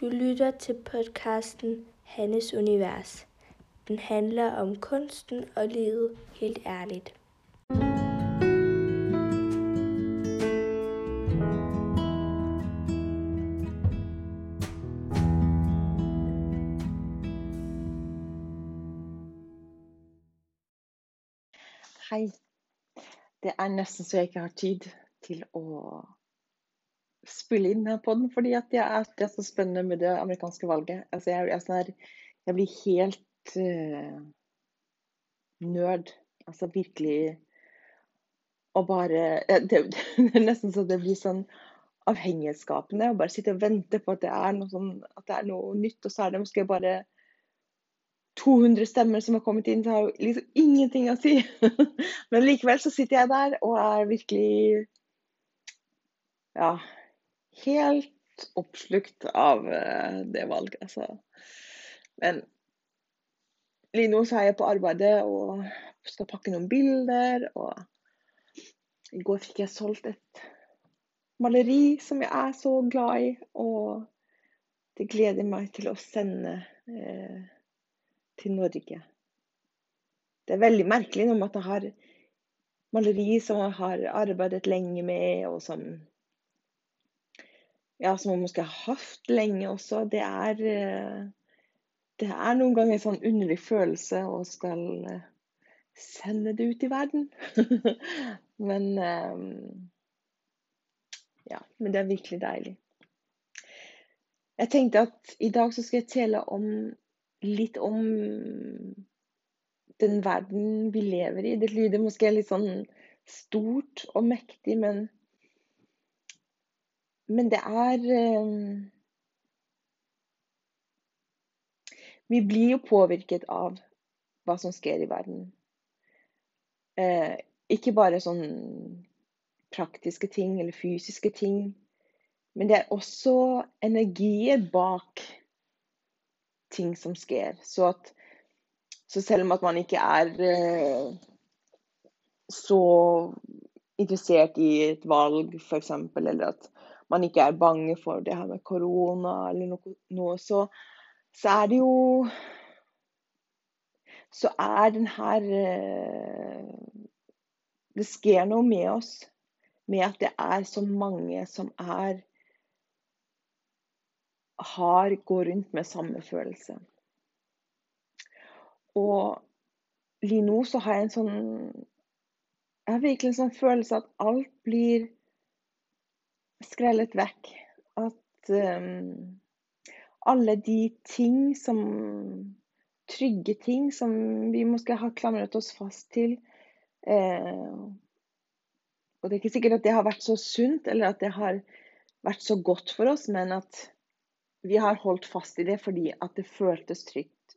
Du lytter til podcasten Hannes Univers. Den handler om kunsten og livet helt ærligt. Hei. Det er nesten så jeg ikke har tid til å spille inn her på den, fordi det er, det er så spennende med det amerikanske valget. Altså jeg, jeg, sånn her, jeg blir helt uh, nerd. Altså virkelig Og bare det, det, er nesten så det blir sånn avhengighetsskapende å bare sitte og vente på at det er noe, sånn, det er noe nytt, og så er det måske bare 200 stemmer som har kommet inn, så har liksom ingenting å si. Men likevel så sitter jeg der og er virkelig ja, helt oppslukt av uh, det valget, altså. Men nå så er jeg på arbeidet og skal pakke noen bilder. Og i går fikk jeg solgt et maleri som jeg er så glad i. Og det gleder meg til å sende eh, til Norge. Det er veldig merkelig når man har maleri som man har arbeidet lenge med, og som ja, som man måske har hatt lenge også. Det er, eh, det er noen ganger en sånn underlig følelse å skal eh, sende det ut i verden. men eh, ja, men det er virkelig deilig. Jeg tenkte at i dag så skal jeg tale om litt om den verden vi lever i. Det lyder måske litt sånn stort og mektig, men, men det er eh, Vi blir jo påvirket av hva som skjer i verden. Eh, ikke bare sånn praktiske ting eller fysiske ting, men det er også energier bak ting som skjer. Så, at, så selv om at man ikke er eh, så interessert i et valg, f.eks., eller at man ikke er bange for det her med korona eller noe, noe så, så, er det jo Så er den her eh, Det sker noe med oss med at det er så mange som er har, går rundt med samme følelse. Og lige nå så har jeg en sånn Jeg har virkelig en sånn følelse at alt blir skrellet vekk. At um, alle de ting som Trygge ting som vi måske har klamret oss fast til eh, Og det er ikke sikkert at det har vært så sunt, eller at det har vært så godt for oss, men at vi har holdt fast i det fordi at det føltes trygt.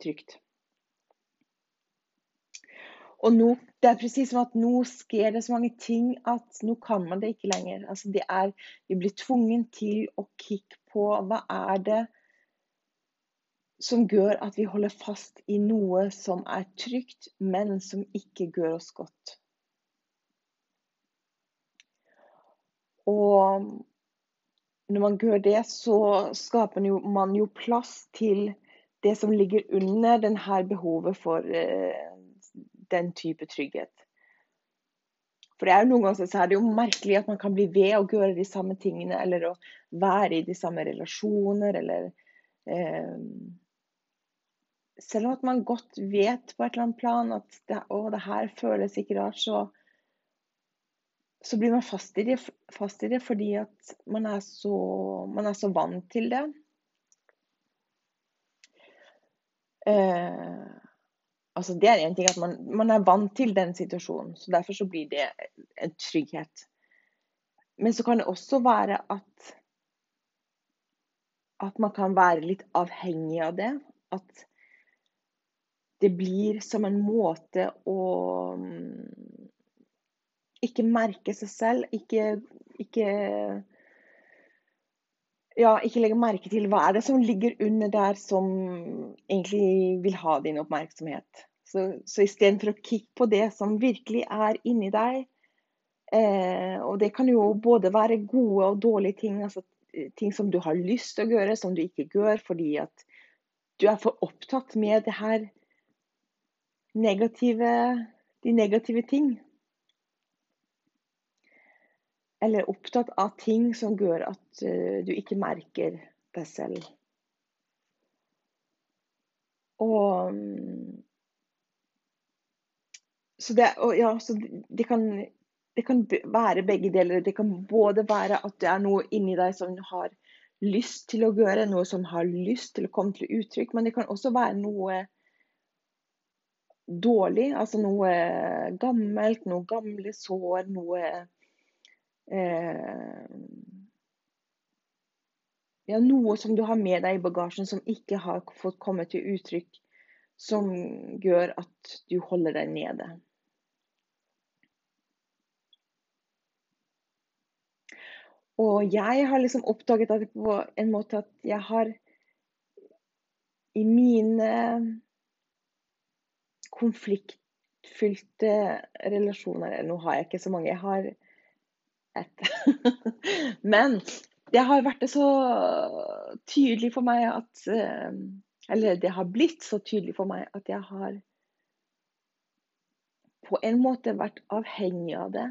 trygt. Og nå, det er presis som at nå skjer det så mange ting at nå kan man det ikke lenger. Altså det er, vi blir tvungen til å kikke på hva er det som gjør at vi holder fast i noe som er trygt, men som ikke gjør oss godt. Og når man gjør det, så skaper man jo plass til det som ligger under denne behovet for eh, den type trygghet. For det er jo noen ganger så er det jo merkelig at man kan bli ved å gjøre de samme tingene, eller å være i de samme relasjoner, eller eh, Selv om at man godt vet på et eller annet plan at det, å, det her føles ikke rart, så så blir man fast i, det, fast i det, fordi at man er, så, man er så vant til det. Eh, altså Det er en ting at man, man, er vant til den situasjonen, så derfor så blir det en trygghet. Men så kan det også være at at man kan være litt avhengig av det. At det blir som en måte å ikke merke seg selv. Ikke, ikke ja, ikke legge merke til hva er det som ligger under der som egentlig vil ha din oppmerksomhet. Så, så istedenfor å kikke på det som virkelig er inni deg, eh, og det kan jo både være gode og dårlige ting, altså ting som du har lyst til å gjøre, som du ikke gjør fordi at du er for opptatt med det her negative, de negative ting. Eller opptatt av ting som gjør at uh, du ikke merker deg selv. Og Så det, og ja, så det kan det kan være begge deler. Det kan både være at det er noe inni deg som har lyst til å gjøre, noe som har lyst til å komme til uttrykk, men det kan også være noe dårlig, altså noe gammelt, noe gamle sår, noe eh, ja, noe som du har med deg i bagasjen som ikke har fått komme til uttrykk, som gjør at du holder deg nede. Og jeg har liksom oppdaget at på en måte at jeg har i mine konfliktfylte relasjoner Nå har jeg ikke så mange, jeg har. Men det har vært så tydelig for meg at eh, Eller det har blitt så tydelig for meg at jeg har på en måte vært avhengig av det.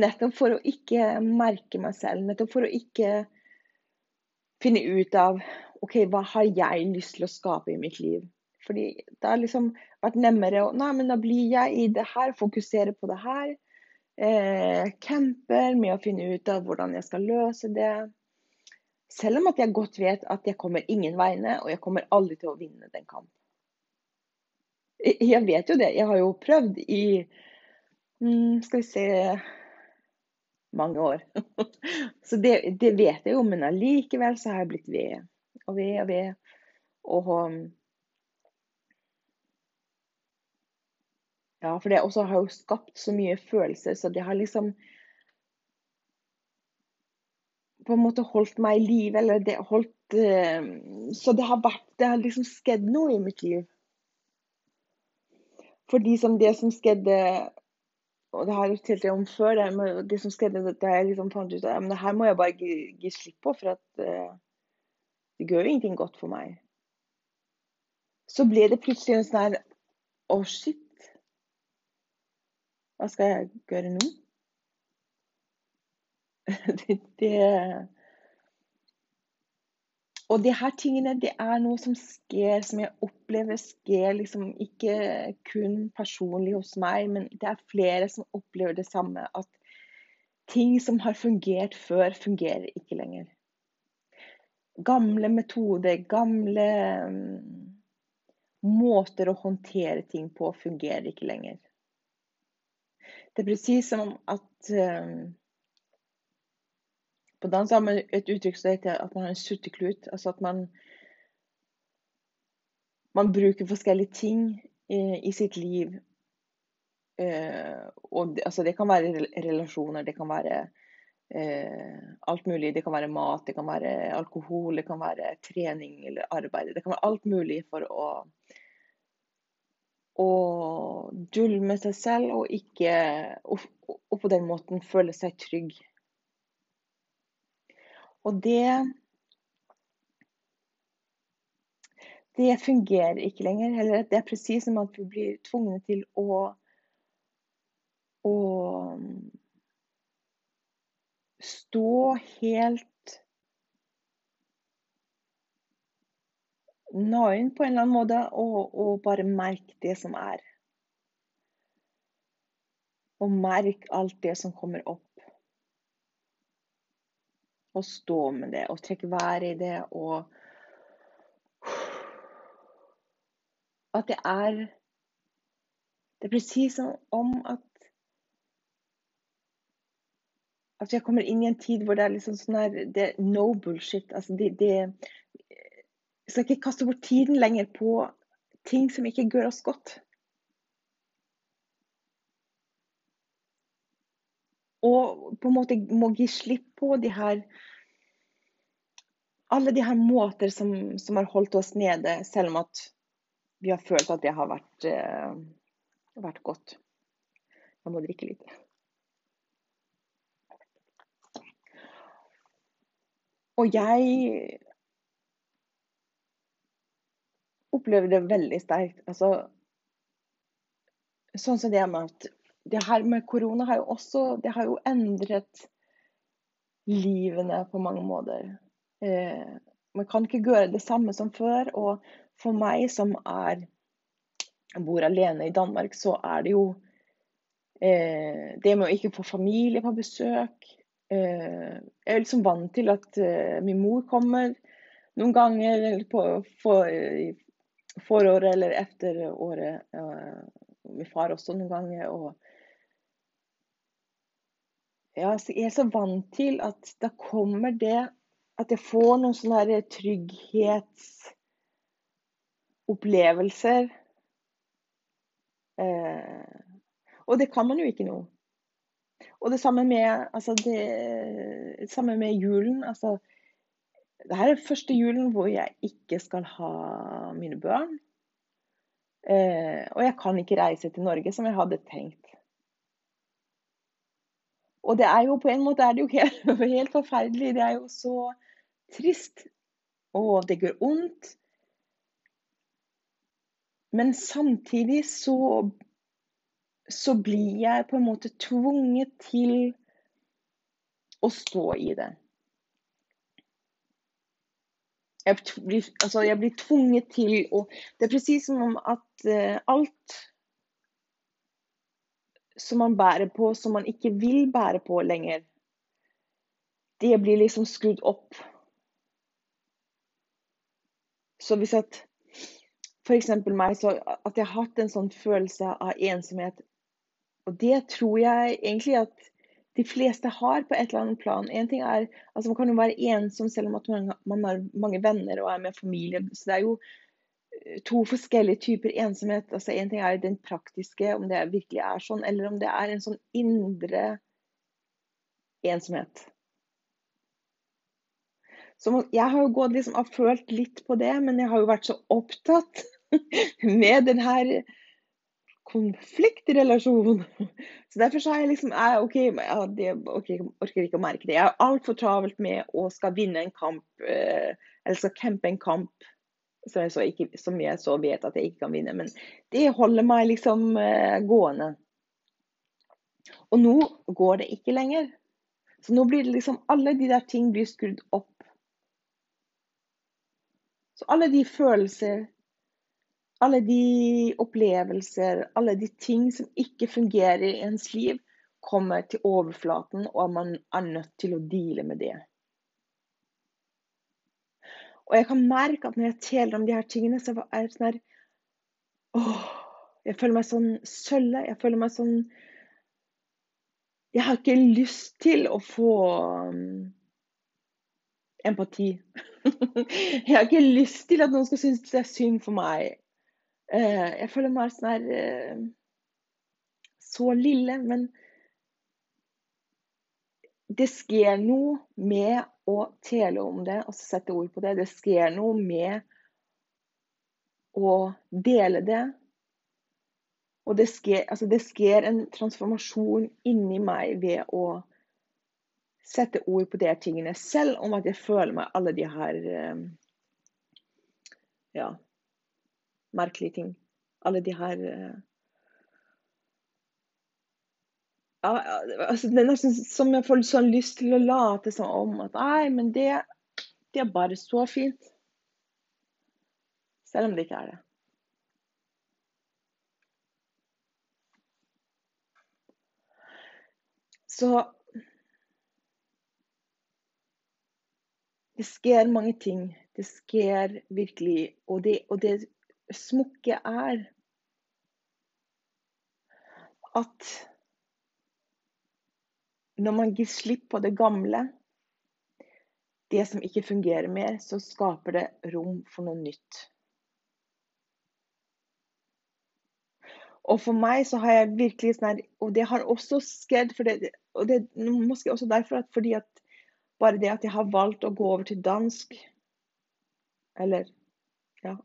Nettopp for å ikke merke meg selv. Nettopp for å ikke finne ut av OK, hva har jeg lyst til å skape i mitt liv? Fordi det har liksom vært nemmere å Nei, men da blir jeg i det her, fokuserer på det her. Eh, camper med å finne ut av hvordan jeg skal løse det. Selv om at jeg godt vet at jeg kommer ingen vegne, og jeg kommer aldri til å vinne den kampen. Jeg vet jo det. Jeg har jo prøvd i mm, Skal vi se mange år. så det, det, vet jeg jo, men allikevel så har jeg blitt ved og ved og ved. Og Ja, for det også har jo skapt så mye følelser, så det har liksom på en måte holdt meg i live, eller det holdt uh, Så det har vært Det har liksom skjedd noe i mitt liv. Fordi som det som skjedde og det har jeg fortalt om før, det, det som skjedde da jeg liksom fant ut at det her må jeg bare gi, gi slipp på, for at uh, det gjør jo ingenting godt for meg. Så ble det plutselig en sånn her Å, oh, shit. Hva skal jeg gjøre nå? det, det og de her tingene det er noe som skjer, som jeg opplever skjer liksom ikke kun personlig hos meg, men det er flere som opplever det samme. At ting som har fungert før, fungerer ikke lenger. Gamle metoder, gamle um, måter å håndtere ting på, fungerer ikke lenger. Det er presis som at um, på dans har man et uttrykk som heter at man har en sutteklut. Altså at man, man bruker forskjellige ting i, i sitt liv. Uh, og det, altså det kan være relasjoner, det kan være uh, alt mulig. Det kan være mat, det kan være alkohol, det kan være trening eller arbeid. Det kan være alt mulig for å å med seg selv og, ikke, og, og på den måten føle seg trygg. Og det Det fungerer ikke lenger. Eller det er presis som at vi blir tvunget til å å stå helt naken på en eller annen måte og, og bare merke det som er. Og merke alt det som kommer opp og stå med det og trekke været i det og At det er Det er presis som om at at jeg kommer inn i en tid hvor det er liksom sånn her det No bullshit. Altså det, det Jeg skal ikke kaste bort tiden lenger på ting som ikke gjør oss godt. Og på en måte må gi slipp på de her alle de her måter som, som, har holdt oss nede, selv om at vi har følt at det har vært, uh, vært godt. Jeg må drikke litt. Og jeg opplever det veldig sterkt. Altså, sånn som det med at det her med korona har jo også det har jo endret livene på mange måter. Eh, man kan ikke gjøre det samme som før. Og for meg som er bor alene i Danmark, så er det jo eh, det med å ikke få familie på besøk eh, Jeg er liksom vant til at eh, min mor kommer noen ganger eller på for, foråret eller etter året. Min far også noen ganger. og ja, jeg er så vant til at da kommer det At jeg får noen sånne trygghetsopplevelser. Eh, og det kan man jo ikke nå. Og det samme med, altså det samme med julen. Altså, det her er første julen hvor jeg ikke skal ha mine barn. Eh, og jeg kan ikke reise til Norge som jeg hadde tenkt. Og det er jo på en måte helt, helt forferdelig. Det er jo så trist. Og det gjør vondt. Men samtidig så, så blir jeg på en måte tvunget til å stå i det. Jeg blir, altså jeg blir tvunget til å Det er presis som om at uh, alt som man bærer på som man ikke vil bære på lenger, det blir liksom skrudd opp. Så hvis at f.eks. meg, så at jeg har hatt en sånn følelse av ensomhet Og det tror jeg egentlig at de fleste har på et eller annet plan. En ting er, altså Man kan jo være ensom selv om man, man har mange venner og er med familie. så det er jo to forskjellige typer ensomhet. Altså En ting er den praktiske, om det virkelig er sånn, eller om det er en sånn indre ensomhet. Så jeg har jo gått liksom, og følt litt på det, men jeg har jo vært så opptatt med den her konfliktrelasjonen. Så derfor sa jeg liksom jeg, OK, jeg okay, orker ikke å merke det. Jeg er altfor travelt med å skal vinne en kamp, eh, eller skal campe en kamp som jeg, ikke, som jeg så vet at jeg ikke kan vinne. Men det holder meg liksom uh, gående. Og nå går det ikke lenger. Så nå blir det liksom Alle de der ting blir skrudd opp. Så alle de følelser, alle de opplevelser, alle de ting som ikke fungerer i ens liv, kommer til overflaten, og man er nødt til å deale med det. Og jeg kan merke at når jeg teller om de her tingene, så er det sånn her Åh, jeg føler meg sånn sølle. Jeg føler meg sånn Jeg har ikke lyst til å få um, empati. jeg har ikke lyst til at noen skal synes det er synd for meg. Uh, jeg føler meg sånn her uh, Så lille. Men det skjer noe med å tele om det og sette ord på det. Det skjer noe med å dele det. Og det skjer, altså det skjer en transformasjon inni meg ved å sette ord på de tingene, selv om at jeg føler meg alle de her eh, ja, merkelige ting. Alle de her eh, ja, altså, det er nesten som jeg får sånn lyst til å late som om at nei, men det, det er bare så fint. Selv om det ikke er det. Så Det skjer mange ting. Det skjer virkelig. Og det, og det smukke er at når man gir slipp på det gamle, det som ikke fungerer mer, så skaper det rom for noe nytt. Og for meg så har jeg virkelig sånn Og det har også skjedd for det, og det måske også derfor at fordi at bare det at jeg har valgt å gå over til dansk Eller ja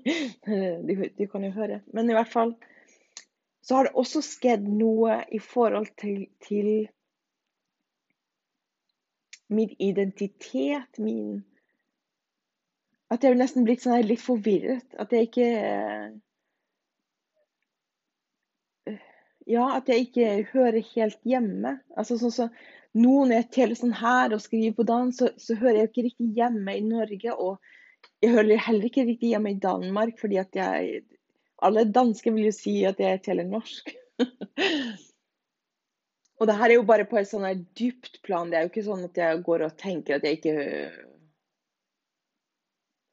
du, du, kan jo høre. Men i hvert fall så har det også skjedd noe i forhold til, til min identitet, min At jeg er nesten blitt sånn litt forvirret. At jeg ikke Ja, at jeg ikke hører helt hjemme. Altså sånn så, Nå når jeg teller sånn her og skriver på dans, så, så hører jeg ikke riktig hjemme i Norge. Og jeg hører heller ikke riktig hjemme i Danmark, fordi at jeg Alle dansker vil jo si at jeg teller norsk. Og det her er jo bare på et sånn dypt plan. Det er jo ikke sånn at jeg går og tenker at jeg ikke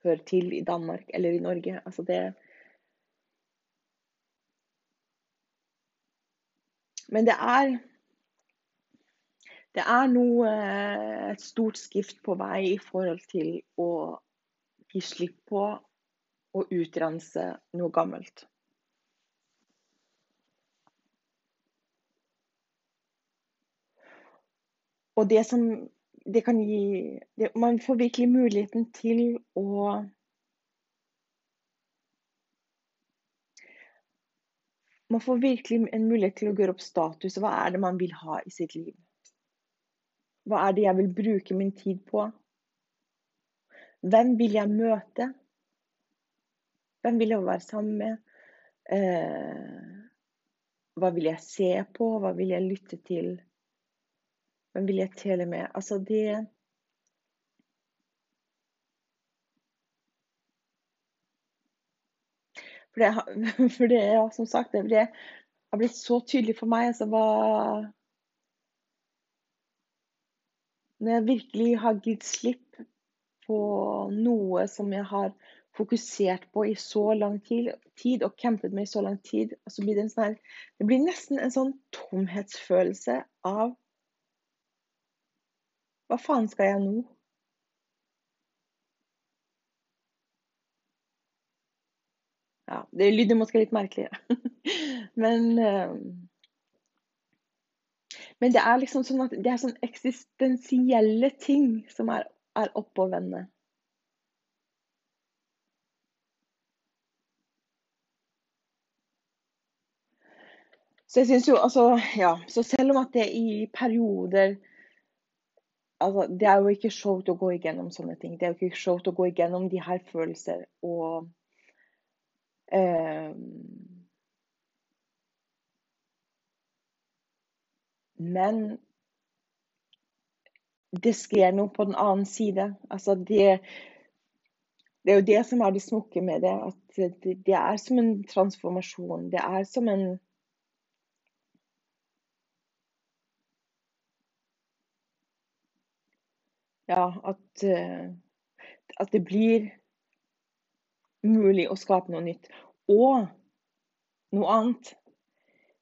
hører til i Danmark eller i Norge. Altså det Men det er Det er noe Et stort skift på vei i forhold til å gi slipp på å utrense noe gammelt. Og det som det kan gi det, Man får virkelig muligheten til å Man får virkelig en mulighet til å gjøre opp status. Hva er det man vil ha i sitt liv? Hva er det jeg vil bruke min tid på? Hvem vil jeg møte? Hvem vil jeg være sammen med? Eh, hva vil jeg se på? Hva vil jeg lytte til? Hvem vil jeg tele med? Altså, det For det, for det ja, som sagt, det, har blitt så tydelig for meg altså, hva Når jeg virkelig har gitt slipp på noe som jeg har fokusert på i så lang tid, og kjempet med i så lang tid, så blir det en sånn Det blir nesten en sånn tomhetsfølelse av hva faen skal jeg nå? Ja, det lyder måske litt merkelig. men uh, Men det er liksom sånn at det er sånn eksistensielle ting som er, er vende. Så jeg syns jo altså Ja, så selv om at det i perioder altså, det er jo ikke showt å gå igjennom sånne ting. Det er jo ikke showt å gå igjennom de her følelser og eh, Men det skjer noe på den annen side. Altså det, det er jo det som er det smukke med det. At det, det er som en transformasjon. Det er som en ja, at, eh, at det blir mulig å skape noe nytt. Og noe annet.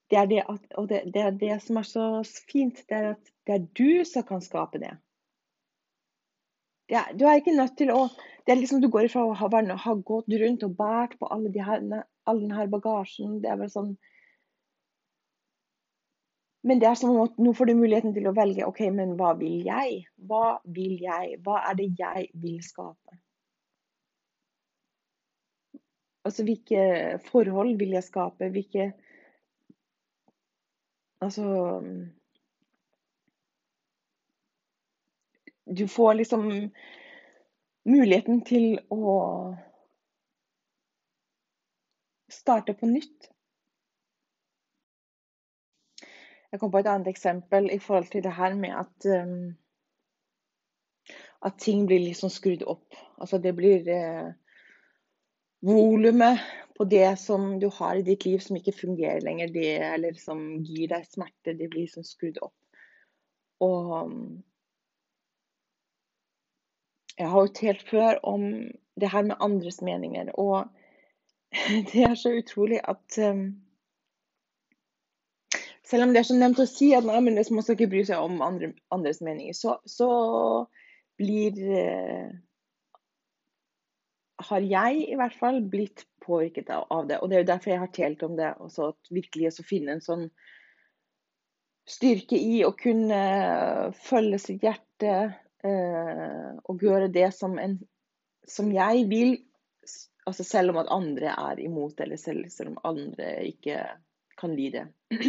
Det er det, at, og det, det, er det som er så fint, det er at det er du som kan skape det. det er, du er ikke nødt til å det er liksom Du går ifra å ha, ha gått rundt og båret på alle, de her, all denne bagasjen. Det er vel sånn men det er som at nå får du muligheten til å velge ok, men hva vil jeg? Hva vil jeg? Hva er det jeg vil skape? Altså hvilke forhold vil jeg skape? Hvilke Altså Du får liksom muligheten til å starte på nytt. Jeg kom på et annet eksempel i forhold til det her med at um, at ting blir liksom skrudd opp. Altså det blir eh, volumet på det som du har i ditt liv som ikke fungerer lenger, det, eller som gir deg smerte, det blir liksom skrudd opp. Og jeg har jo telt før om det her med andres meninger, og det er så utrolig at um, selv om det er så nevnt å si at nei, men man skal ikke bry seg om andre, andres meninger, så, så blir eh, Har jeg i hvert fall blitt påvirket av det. Og det er jo derfor jeg har telt om det. Også at virkelig å finne en sånn styrke i å kunne følge sitt hjerte eh, og gjøre det som, en, som jeg vil. Altså selv om at andre er imot, eller selv, selv om andre ikke kan lide.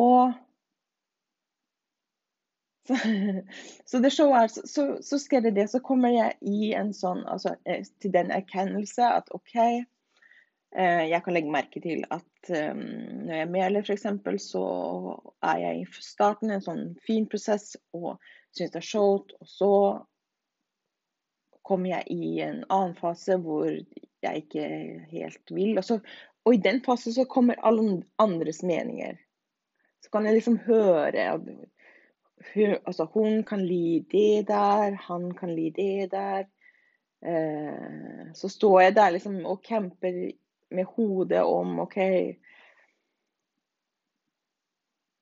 Og Så, det showet her, så, så skjer det det, så kommer jeg i en sånn, altså eh, til den erkjennelse at OK, eh, jeg kan legge merke til at um, når jeg meler f.eks., så er jeg i starten en sånn fin prosess og syns det er showt, og så kommer jeg i en annen fase hvor jeg ikke helt vil. Og, så, og i den fasen så kommer alle andres meninger. Så kan jeg liksom høre hun, altså hun kan li det der, han kan li det der. Eh, så står jeg der liksom og camper med hodet om OK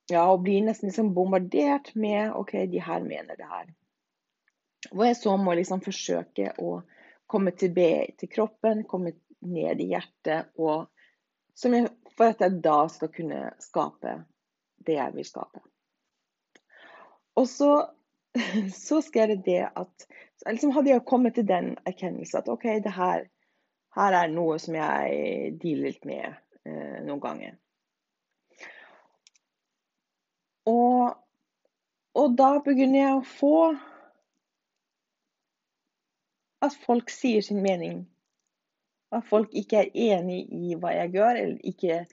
Ja, og blir nesten liksom bombardert med OK, de her mener det her. Hvor jeg så må liksom forsøke å komme til, til kroppen, komme ned i hjertet, og jeg, for at jeg da skal kunne skape det jeg vil skape. Og så, så skjer det det at liksom hadde jeg kommet til den erkjennelse at OK, det her, her er noe som jeg dealer litt med eh, noen ganger. Og, og da begynner jeg å få at folk sier sin mening. At folk ikke er enig i hva jeg gjør, eller ikke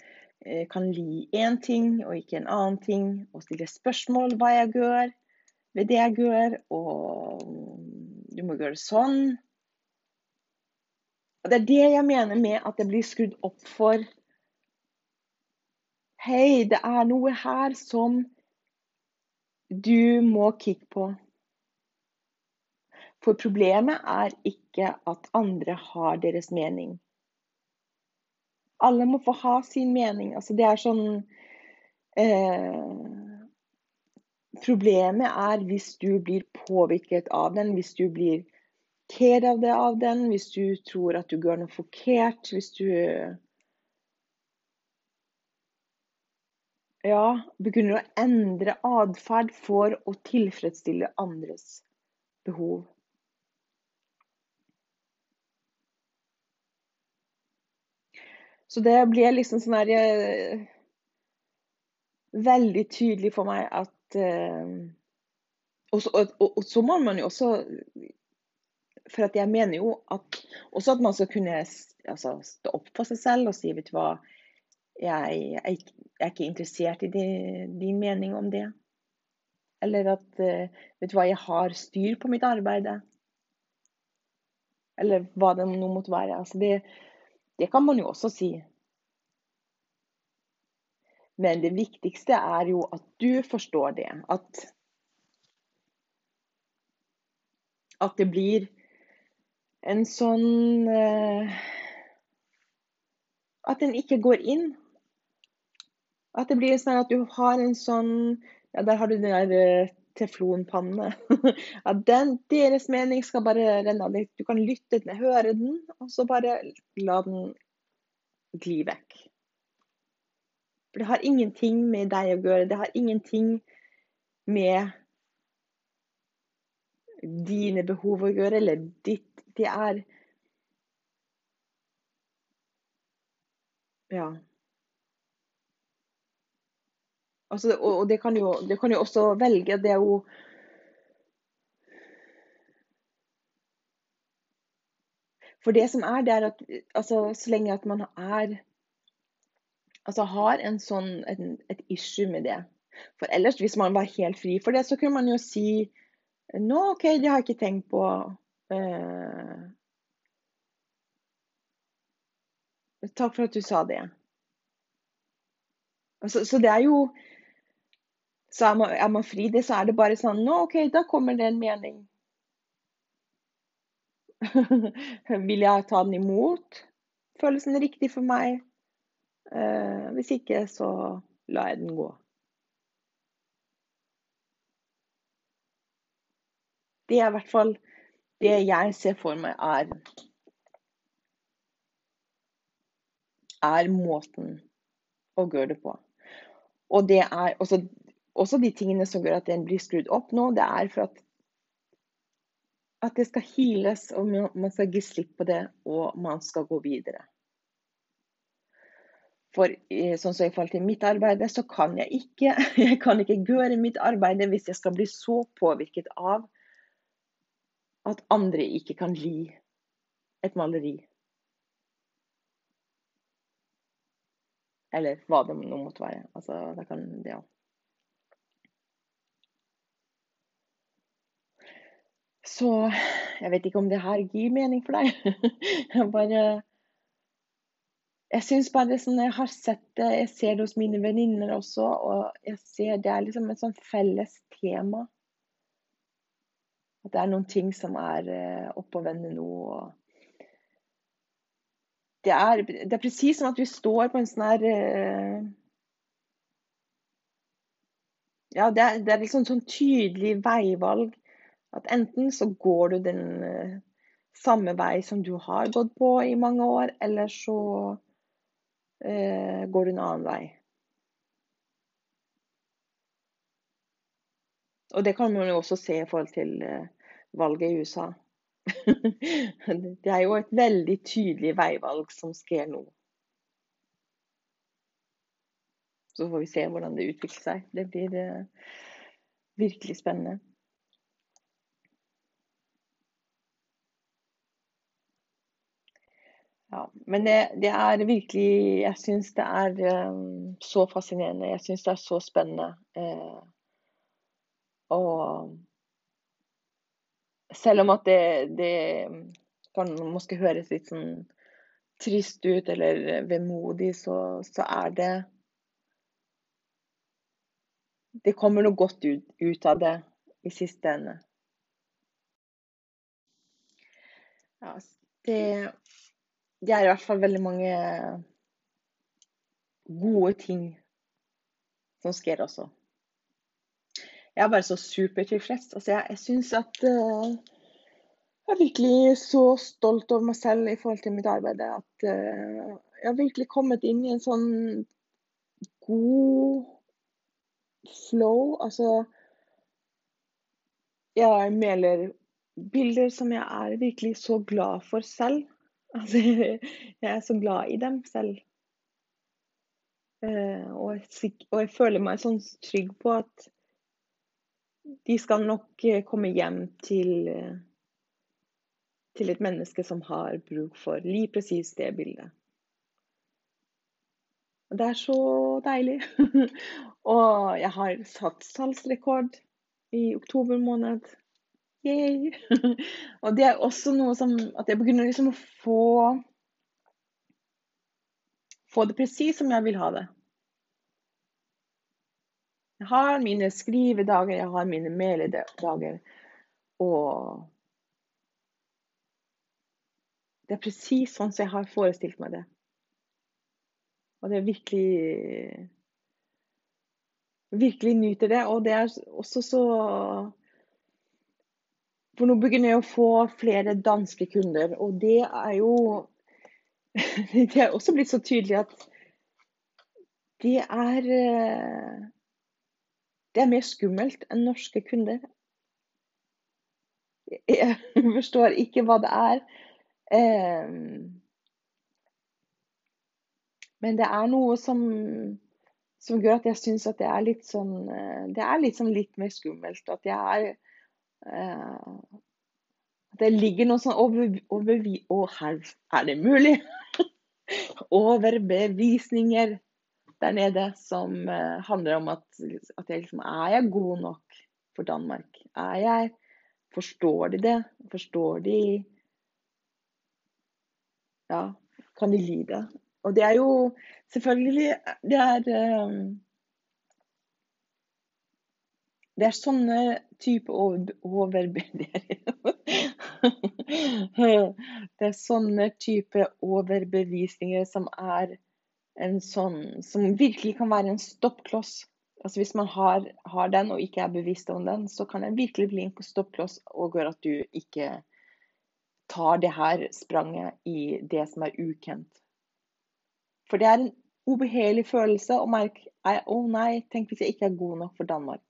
kan li én ting og ikke en annen ting, og stille spørsmål hva jeg gjør ved det jeg gjør, og du må gjøre sånn. Og Det er det jeg mener med at det blir skrudd opp for Hei, det er noe her som du må kikke på. For problemet er ikke at andre har deres mening alle må få ha sin mening. Altså, det er sånn eh, Problemet er hvis du blir påvirket av den, hvis du blir ked av det av den, hvis du tror at du gjør noe forkert, hvis du ja, begynner å endre atferd for å tilfredsstille andres behov. Så det ble liksom sånn her eh, Veldig tydelig for meg at uh, og, så, og, og, så må man jo også For at jeg mener jo at også at man skal kunne altså, stå opp for seg selv og si vet du hva, jeg, jeg, jeg er ikke interessert i din, din, mening om det. Eller at uh, vet du hva, jeg har styr på mitt arbeid. Eller hva det nå måtte være. Altså det, det kan man jo også si. Men det viktigste er jo at du forstår det. At, at det blir en sånn uh, At den ikke går inn. At det blir sånn at du har en sånn Ja, der har du den der uh, teflonpanne. At den, deres mening skal bare renne av deg. Du kan lytte til den, høre den, og så bare la den gli vekk. For det har ingenting med deg å gjøre. Det har ingenting med dine behov å gjøre, eller ditt Det er Ja. Altså, og, det kan, jo, det kan jo også velge. Det er For det som er, det er at altså, så lenge at man er Altså har en sånn, et, et issue med det. For ellers, hvis man var helt fri for det, så kunne man jo si Nå, OK, det har jeg ikke tenkt på. Eh, takk for at du sa det. Altså, så det er jo så er man, er man fri det, så er det bare sånn Nå, OK, da kommer det en mening. Vil jeg ta den imot? Føles den riktig for meg? Eh, hvis ikke, så lar jeg den gå. Det er i hvert fall det jeg ser for meg er er måten å gjøre det på. Og det er også, også de tingene som gjør at den blir skrudd opp nå, det er for at at det skal heales, og man skal gi slipp på det, og man skal gå videre. For sånn som i forhold til mitt arbeid, så kan jeg ikke jeg kan ikke gjøre mitt arbeid hvis jeg skal bli så påvirket av at andre ikke kan li et maleri. Eller hva det nå måtte være. Altså, det kan Ja. Så jeg vet ikke om det her gir mening for deg. Jeg bare jeg syns bare sånn, jeg har sett det, jeg ser det hos mine venninner også, og jeg ser det er liksom et sånn felles tema. At det er noen ting som er uh, oppe og nå. Og det er, det er presis som at vi står på en sånn her uh, Ja, det er, det er liksom sånn tydelig veivalg. At enten så går du den uh, samme vei som du har gått på i mange år, eller så eh, går du en annen vei. Og det kan man jo også se i forhold til eh, valget i USA. det er jo et veldig tydelig veivalg som skjer nå. Så får vi se hvordan det utvikler seg. Det blir eh, virkelig spennende. Ja, men det, det, er virkelig Jeg syns det er um, så fascinerende. Jeg syns det er så spennende. Eh, og selv om at det, det kan måske høres litt sånn trist ut eller vemodig, så, så er det Det kommer noe godt ut, ut av det i siste ende. Ja, det det er i hvert fall veldig mange gode ting som skjer også. Jeg er bare så supertilfreds. Altså, jeg jeg syns at uh, Jeg er virkelig så stolt over meg selv i forhold til mitt arbeid. At uh, jeg har virkelig kommet inn i en sånn god flow. Altså Jeg meler bilder som jeg er virkelig så glad for selv. Altså, jeg er så glad i dem selv. Eh, og, jeg, og jeg føler meg sånn trygg på at de skal nok eh, komme hjem til, eh, til et menneske som har bruk for lige presis det bildet. Det er så deilig. og jeg har satt salgsrekord i oktober måned. Yay. og det er også noe som At jeg begynner liksom å få Få det presis som jeg vil ha det. Jeg har mine skrivedager, jeg har mine meledager. Og det er presis sånn som jeg har forestilt meg det. Og det er virkelig Virkelig nyter det. Og det er også så for nå begynner jeg å få flere danske kunder, og det er jo Det er også blitt så tydelig at det er eh, Det er mer skummelt enn norske kunder. Jeg forstår ikke hva det er. Eh, men det er noe som, som gjør at jeg syns at det er litt sånn eh, Det er liksom litt mer skummelt. At jeg er det ligger noe sånn over, Å, her er det mulig! Overbevisninger der nede som uh, handler om at, at jeg liksom Er jeg god nok for Danmark? Er jeg Forstår de det? Forstår de Ja, kan de lide? Og det er jo selvfølgelig Det er um, det er sånne type Det er sånne type overbevisninger som er en sånn Som virkelig kan være en stoppkloss. Altså Hvis man har, har, den og ikke er bevisst om den, så kan den virkelig bli en stoppkloss og gjøre at du ikke tar det her spranget i det som er ukjent. For det er en ubehagelig følelse å merke å oh nei, tenk hvis jeg ikke er god nok for Danmark.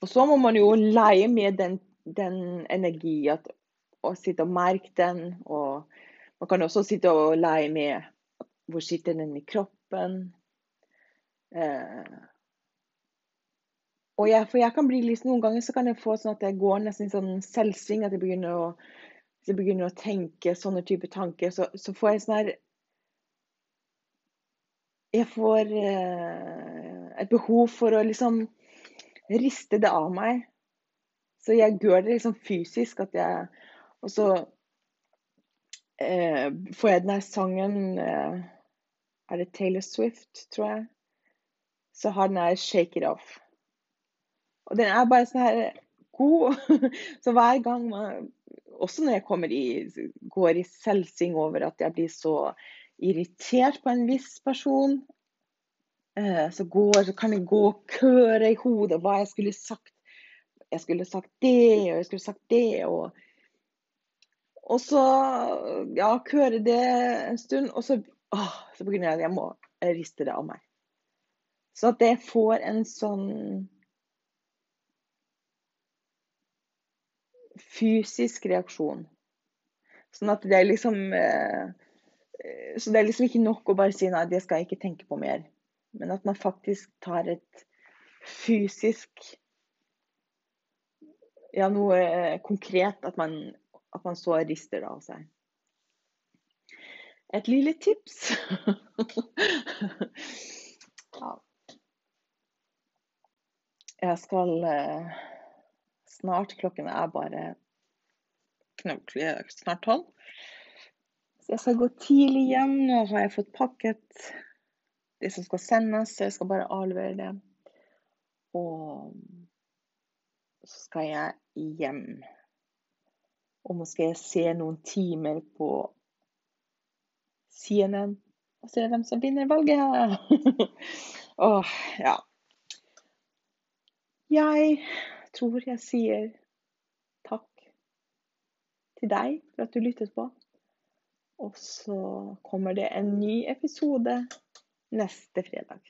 Og så må man jo leie med den, den energi og sitte og merke den. Og man kan også sitte og leie med hvor sitter den i kroppen? Eh, og jeg, for jeg kan bli liksom, Noen ganger så kan jeg få sånn at jeg går nesten i sånn selvsving. At jeg begynner å, jeg begynner å tenke sånne typer tanker. Så, så, får jeg sånn her Jeg får eh, et behov for å liksom riste det av meg. Så jeg gjør det liksom fysisk. at jeg, Og så eh, får jeg den her sangen eh, Er det Taylor Swift, tror jeg? Så har den her 'Shake It Off'. Og den er bare sånn her god. Så hver gang man Også når jeg i, går i selvsing over at jeg blir så irritert på en viss person, så, går, så kan jeg gå og køre i hodet hva jeg skulle sagt jeg skulle sagt det, og jeg skulle sagt det. Og, og så ja, køre det en stund, og så, åh, så begynner jeg jeg må riste det av meg. Så at det får en sånn fysisk reaksjon. Sånn at det er liksom eh, Så det er liksom ikke nok å bare si nei, det skal jeg ikke tenke på mer. Men at man faktisk tar et fysisk ja, noe eh, konkret. At man, at man så rister det av seg. Et lille tips. ja. Jeg skal eh, snart Klokken er bare snart tolv. Så jeg skal gå tidlig hjem. Nå har jeg fått pakket det som skal sendes, så jeg skal bare avlevere det. Og så skal jeg hjem. Og nå skal jeg se noen timer på CNN og se hvem som vinner valget. Åh, ja. Jeg tror jeg sier takk til deg for at du lyttet på. Og så kommer det en ny episode neste fredag.